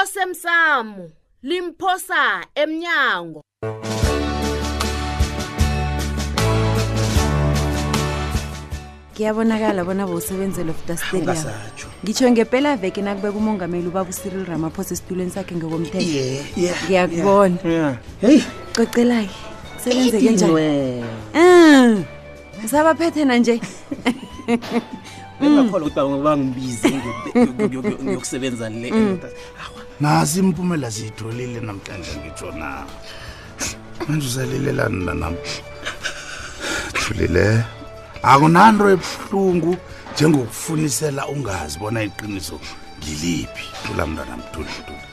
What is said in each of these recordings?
osemsamo limphosa emnyango kuyabonakala bona bowusebenzela ofuta stadium ngitsho ngempela veke nakubeka umongameli ubaba ucyril ramaphosa esitulweni sakhe ngokomthetho ngiyakubona heyi cocelake kusebenzeke njani ngisabaphethe na nje engakholwa ukuthi baba bangibize ngiyokusebenza le nazi impumela ziyitholile namhlanje ngitsho na manje usalilelani nanam thulile akunanto ebuhlungu njengokufunisela ungazi bona iqiniso ngiliphi thula mntwana mthulitula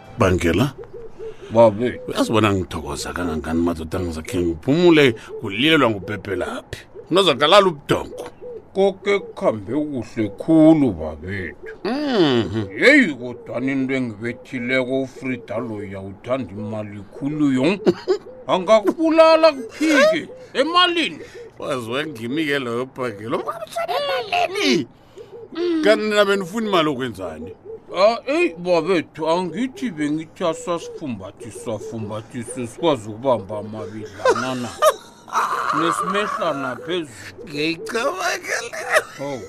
bangela babe uyazi bona ngithokoza kangangani madoda ngizakhe ngiphumule kulilelwa ngubhebhe laphi unozakalala ubudongo koke kuhambe kuhle khulu babethu Mhm. yeyi kodwani into engibethileko ufrida loya uthanda imali khulu yo angakubulala kuphike emalini wazi wangimi-ke loyo bhangela kanti nina benifuni imali okwenzani Ah, eyi babethu angithi bengithi asasifumbathiswa fumbathiswe sikwazi ukubamba amabidlana na nesimehlana phezulu ngiyicabangela ow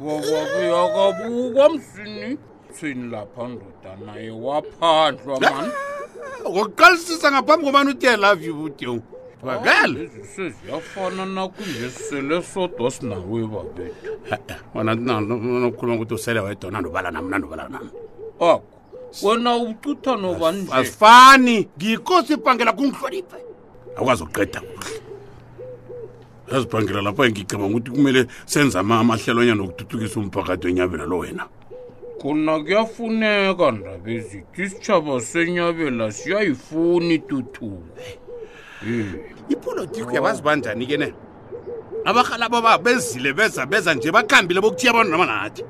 bababuyakabukwa msini thini lapha ndoda naye waphandlwa ah, mani ngokuqalisisa ngaphambi kobani uthi love you budyong vakele ah, seziyafana nakungesele sodwa sinawe babethu eh, eh, wona nokukhuluma ukuthi usele wedona ndobala nam nandobala nam oko wena ucutha nobani asifani ngikho sibhangela kungihloniphe akwazi ukuqeda kuhle yazibhangela lapho engicabanga ukuthi kumele senze amahlelonyana okuthuthukisa umphakathi wenyabela lo wena khona kuyafuneka ndaba ezithi isitshaba senyabela siyayifuni ituthuko ipolitiki uyabazi banjani ke ne abarhalabo babo bezile beza beza nje bakhambile bokuthiya abantu noma nathi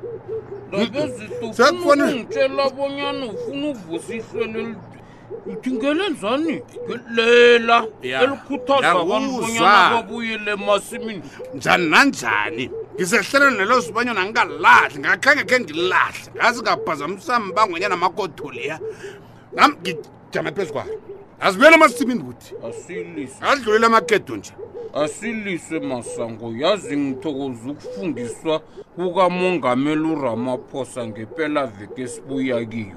ndabezitufuna ukungitshela bonyana ufuna uvusa ihlwelo Ikingelen zani lela Ya. elikhuthaza Ya, abantu uzwa. bonyana babuyele emasimini njani nanjani ngisehlelweni lelo sibanyona ngingalahli ngakhange khe ngilahle ngazi ngaphazamisa mbangwenyana amakodo leya nam ngijame phezu kwalo azibuyela emasimini buthi asilise azidlulela amakedo nje asilise masango yazi ngithokoza ukufundiswa kukamongameli uramaphosa ngepelaveke esibuya kiyo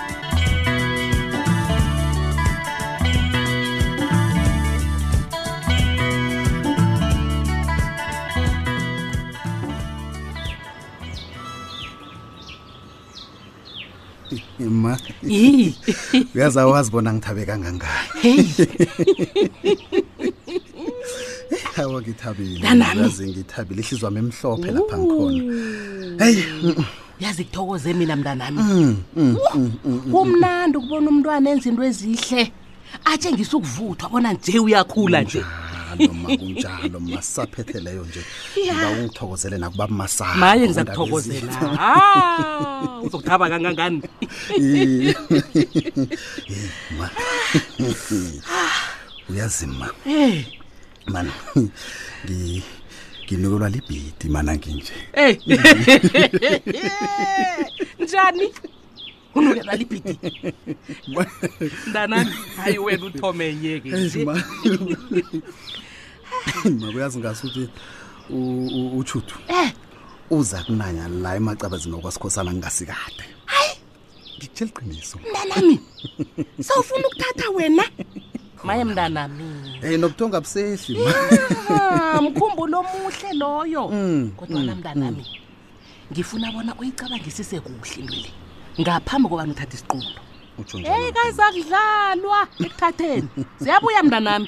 ma Yini? uyaza wazi bona ngithabe kangangani Hey, awa ngithabile Nanami. yazi ngithabile ihliziyo wami emhlophe lapha ngikhona heyi yazi kuthokoze mina mntanami Mm, mm, mm, mm, mm. kumnandi ukubona umntwana enza into ezihle atshengisa ukuvuthwa bona nje uyakhula nje Njalo, ma, kunjalo masaphethe leyo nje Ya. uba ungithokozele nakuba masaha maye ngizakuthokozela Ah, uzokuthaba kangangani Iye. Yeyi, ma uyazi ma Eh, mana ngi- nginukelwa libhidi mana nginje eyi njani unukela libhidi mntanami hayi wena uthome nyeke nje ma ma kuyazi ngasuthi u- u- utshudu uza kunanya la emacabazini okwasikhosana ngingasikade ngitshela iqiniso mntanami sawufuna ukuthatha wena maye mntanami um nobuthonga busehli Ah, mkhumbulo omuhle loyo Mm, kodwana mm, mntanami ngifuna bona uyicabangisise kuhle into le ngaphambi kobana uthathe isiqulo utsho njalo heyi kayisakudlalwa ekuthatheni ziyabuya mntanami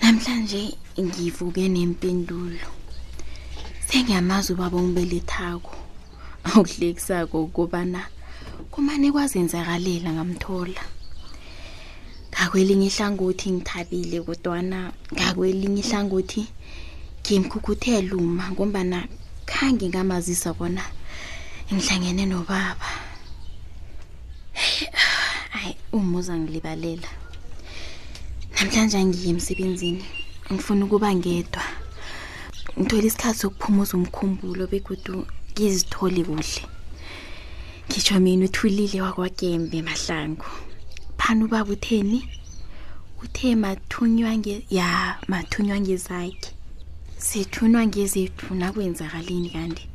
namhlanje ngivuke nempendulo sengiyamazi ubaba ongibelethako awuhlekisako ukubana kumane kwazenzakalela ngamthola ngakwelinye ihlangothi ngithabile kodwana ngakwelinye ihlangothi ngimkhukhuthela uma ngombana khange ngamazisa bona ngihlangene nobaba hayi umuza ngilibalela namhlanje angiye emsebenzini ngifuna ukuba ngedwa ngithole isikhathi sokuphumuza umkhumbulo begudu ngizithole kuhle ngitsho mina uthulile wakwagembe mahlangu phani ubaba utheni uthe mathunywa ya mathunywa ngezakhe sithunywa ngezethu nakwenzakalini kanti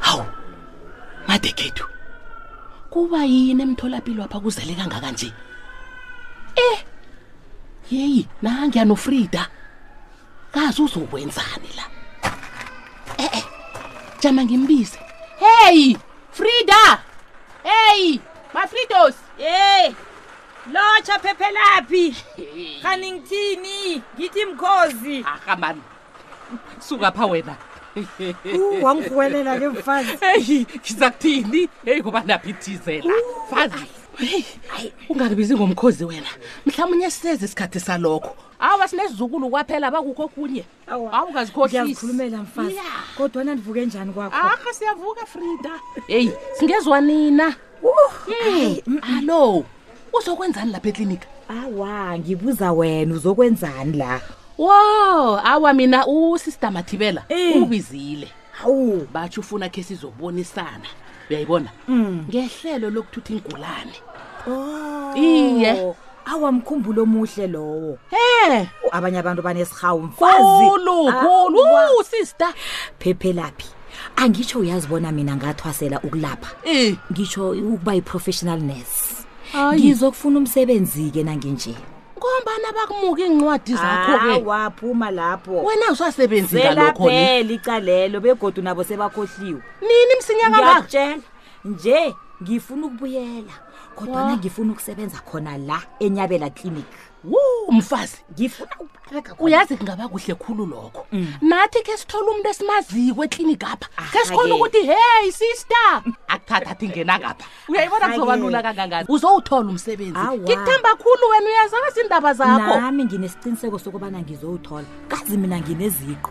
hawu madekhethu kuba yini emtholapilo apha kuzele kangaka nje eh yeyi nangiya nofrida kazi uzokwenzani la e-e jama ngimbize heyi frida heyi mafridos hey lotsha phephelaphi khani ngithini ngithi mkhozi ahamani suka pha wena Uh, wangirhwelela ke mfazi heyi ngiza kuthini heyi ngoba ndaphithizela fazi heyi ungakibizi ngomkhozi wena mhlawumunye siseze isikhathi salokho awa sinezizukulu kwaphela bakukho okunye Awa, awu ungazikhohlisi ngiyazikhulumela mfazi kodwana ndivuke njani kwakho arha siyavuka frida heyi singezwa nina Hey, alo uzokwenzani lapha eklinika awa ngibuza wena uzokwenzani la wo awa mina usister mathibela Eh. ubizile hawu batsho ufuna khe sizobonisana uyayibona ngehlelo lokuthutha ingulane Oh. iye awa mkhumbulo omuhle lowo he abanye abantu banesirhawu mfazi khulu khulu Awa. Wuu, sister phephelaphi angitsho uyazibona mina ngathwasela ukulapha Eh. ngitsho ukuba yi-professional nurse Ayi. ngizokufuna umsebenzi-ke nanginje ngombana bakumuka iincwadi zakho-ke awa phuma lapho wena usasebenzi ngalokho ne? selaphela icalelo begodu nabo sebakhohliwe nini msinya kangaka ngiyakutshela nje ngifuna ukubuyela kodwana ngifuna ukusebenza khona la enyabela clinic wo mfazi ngifuna ukubaleka khona. uyazi kungaba kuhle khulu lokho nathi khe sithole umuntu esimaziko eklinikhi apha khe sikhona Arha-ke. ukuthi heyi sister akuthatha athi ngena ngapha uyayibona Arha-ke. kuzoba lula kangangani uzowuthola umsebenzi Awa. ngikuthemba khulu wena uyazazi indaba zakho nami nginesiqiniseko sokubana ngizowuthola kazi mina ngineziqo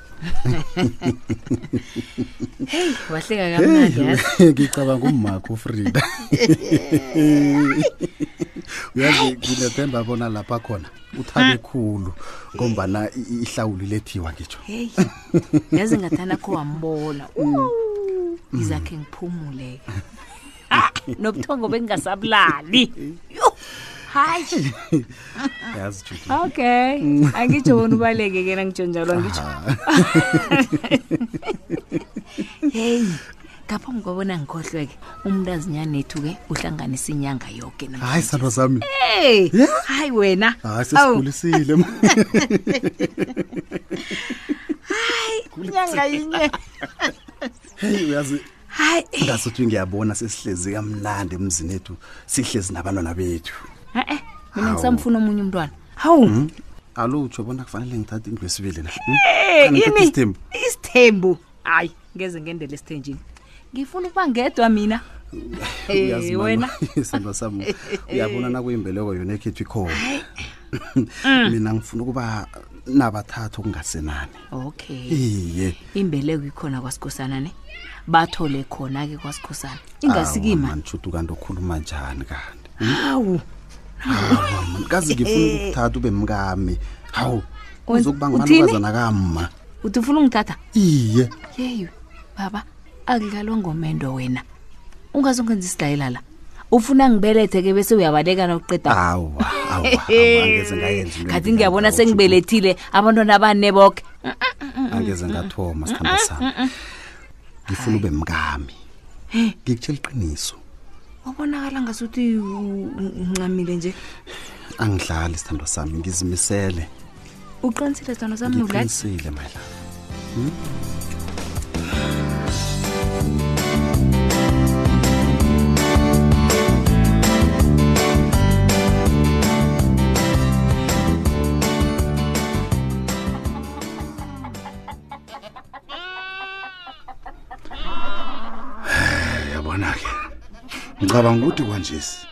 heyi wahleka kamnandi yazi ngicabanga ummakho ufrida uyazi nginethemba bona lapha khona uthabe khulu ngombana i- i- ihlawulo ilethiwa ngitsho heyi yazi ngathana kho wambona izakhe ngiphumule-ke Ah, nobuthongo bengingasabulali Yo, hayi yazi Judy. okay angitsho bona ubaleke kena ngitsho njalo angitsho heyi ngaphambi kwabona ngikhohlweke umntazinyanethu ke uhlanganisa inyanga yoke na hayi sandra zami hey hayi wena hayi Awu, sesigulisile ma. inyanga yinye heyi uyazi hayi ngasuthi ngiyabona sesihlezi kamnandi emzini ethu sihlezi nabantwana bethu e-e mina ngisamfuna omunye umntwana hawu hmm? alutsho bona kufanele ngithathe indlu esibili na hmm? eh, yini isithembu hayi ngeze ngendela esithenjini ngifuna ukuba ngedwa mina eh, wena isandwa sam uyabona nakuyimbeleko yona ekhethu ikhona mm. mina ngifuna ukuba nabathathu okungasenani okay iye imbeleko ikhona kwasikhosana ne bathole khona-ke kwasikhosana ingasikima mantshutu kanti okhuluma njani kanti hawu Hawu, man, kazi ngifuna ukuthatha ube mkami hawu Wen- uzokuba uthini? ngumanukazana kamma uthi ufuna ungithatha iye yeyo baba akudlalwa ngomendo wena ungazongenza isilayela la ufuna ngibelethe ke bese uyabaleka nokuqeda awu awu angeze ngayenza into khathi embi ngiyabona kangaka, sengibelethile abantwana abane boke uJudy. angeze ngathoma sithanda sami ngifuna ube mkami ngikutshela iqiniso wabonakala ngasuthi uncamile nje angidlali sithando sami ngizimisele uqinisile sithando sami ngiwulala ngiqinisile my love hmm? yabona-ke ngicabanga ukuthi kwanjesi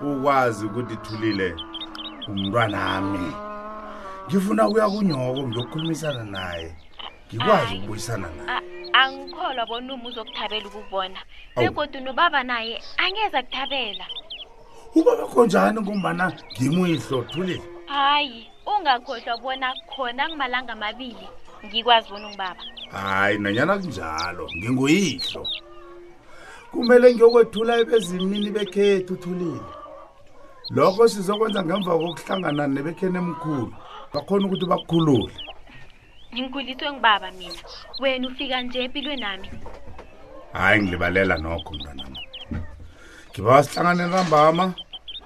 ukwazi ukuthi thulile umntwanami ngifuna ukuya kunyoko ngiyokhulumisana naye ngikwazi ukubuyisana naye angikholwa bona uma uzokuthabela ukubona begodwa nobaba naye angeza kuthabela ubaba khonjani ngombana ngimuyihlo thulile hayi ungakhohlwa bona khona kumalanga amabili ngikwazi bona ungibaba hayi nanyana kunjalo nginguyihlo kumele ngiyokwethula ebezimini bekhethu uthulile lokho sizokwenza ngemva kokuhlangana nebekheni emkhulu bakhona ukuthi bakukhulule ngingulithwe ngibaba mina wena ufika nje empilweni nami hhayi ngilibalela nokho mntanam ngiba sihlangane ntambama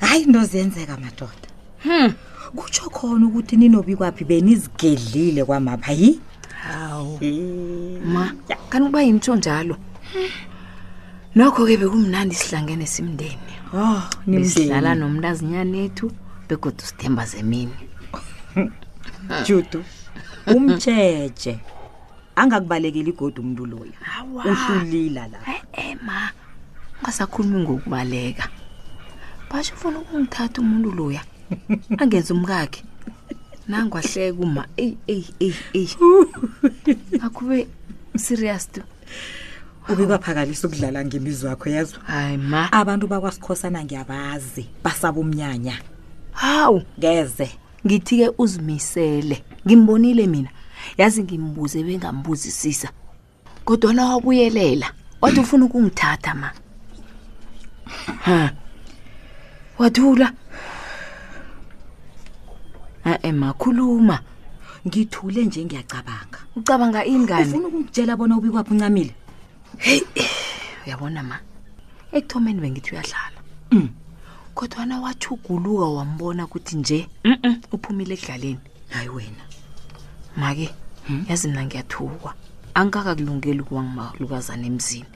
hayi into ziyenzeka madoda hmm. kutsho khona ukuthi ninobikwaphi benizigedlile kwamapha yi hawu ma kanti uba yimtsho njalo nokho ke bekumnandi sihlangene simndeni oh nisidlala nomntazinyana ethu begodu sithemba zemini judu umtshetshe angakubalekeli godu umuntu loya uhlulila la e eh, eh, ma ungasakhulumi ngokubaleka basho ufuna ukungithatha umuntu loya angenza umkakhe nangwahleka uma eyi eyi eyi eyi akube serious to ubibaphakalisa ukudlala ngemizi wakho yezwa hayi ma abantu bakwasikhosana ngiyabazi basaba umnyanya hawu ngeze ngithi-ke uzimisele ngimbonile mina yazi ngimbuze bengambuzisisa kodwana wabuyelela wathi ufuna ukungithatha ma ha wathula a-e makhuluma ngithule nje ngiyacabanga ucabanga ingani ufuna ukungitshela bona ubikwaphi uncamile heyi uyabona ma ekuthomeni bengithi uyadlala mm. kodwana wathi uguluka wambona ukuthi nje uphumile ekudlaleni hayi wena make hmm? yazi mna ngiyathukwa angikaka kulungeli ukuba ngimalukazana emzini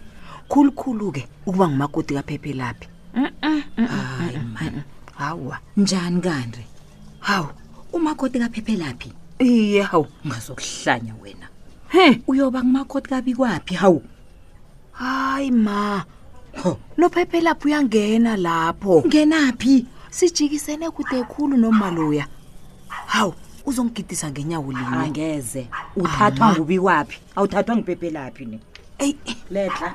khulukhulu-ke ukuba ngumakoti kaphephelaphi hawa njani kanti hawu umakoti kaphephelaphi iye hawu ungazokuhlanya wena he uyoba kumakoti kabikwaphi hawu hayi ma ho nophephelaphi uyangena lapho ngenaphi sijikisene kude khulu nomaloya hawu uzongigidisa ngenyawo linye angeze uthathwa ngubikwaphi awuthathwa ngipepelaphi ni eyi letla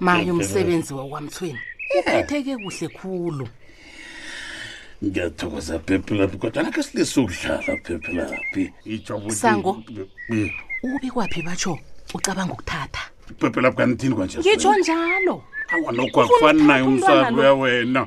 maye umsebenzi wakwamthweni uphetheke kuhle khulu ngiyathokoza phephelaphi kodwa nakhe silise ukudlala phephelaphi Sango. ube kwaphi batsho ucabanga ukuthatha phephelaphi kanithini kwanje ngitsho njalo awanokho akufani naye umsalo uya wena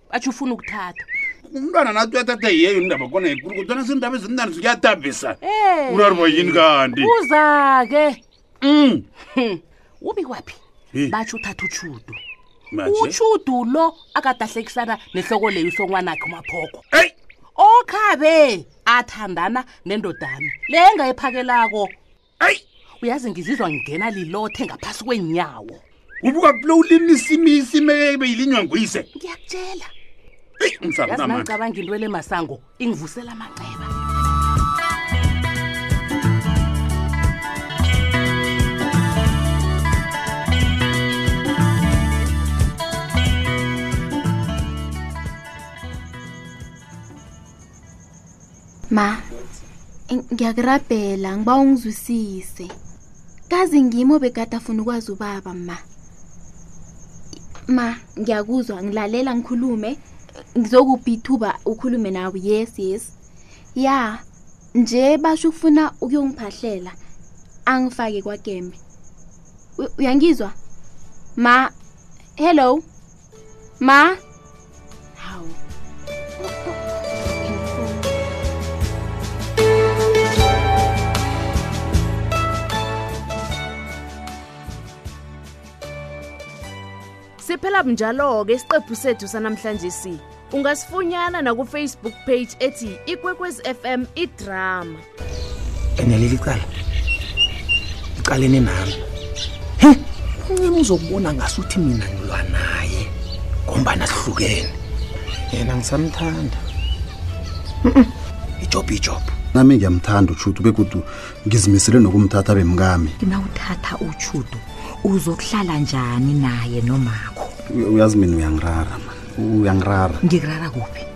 atsho ufuna ukuthatha umntwana nathi uyathatha yeyo indaba kona yikulu kodwana sindaba ezimntana ziyatabisa Eh. unariba yini kanti uza-ke Mm. Hmm. ubi kwaphi Hi. batsho uthatha utshudu Manje? utshudu lo akadahlekisana nehloko leyo usongwanakhe umaphoko eyi okhabe athandana nendodana le engayiphakelako ayi uyazi ngizizwa ngingena lilothe ngaphasi kwenyawo ubuka kulo ulimisa imisi imebe yilinywa nguyise ngiyakutshela eyi umsana yazi unamandla mangicabanga into ele masango ingivusela amanceba ma ngiyakurabhela ngiba ungizwisise kazi ngimo bekade afuna ukwazi ubaba ma ma ngiyakuzwa ngilalela ngikhulume ngizokuphi ithuba ukhulume nawe yes yes ya nje basho ukufuna ukuyongiphahlela angifake kwakembe uyangizwa ma hello ma Siphela njalo-ke isiqephu sethu sanamhlanje si. Ungasifunyana nakufacebook page ethi ikwekwezi FM idrama. and leli cala licalene nami he uncema uzokubona ngasuthi mina ngilwa naye ngombana sihlukene yena ngisamthanda ijobhu ijobhu nami ngiyamthanda utshudu begudu ngizimisele nokumthatha bemkami nawuthatha utshudu uzokuhlala njani naye nomakho uyazi mina uyangirara man uyangirara ngikurara kuphi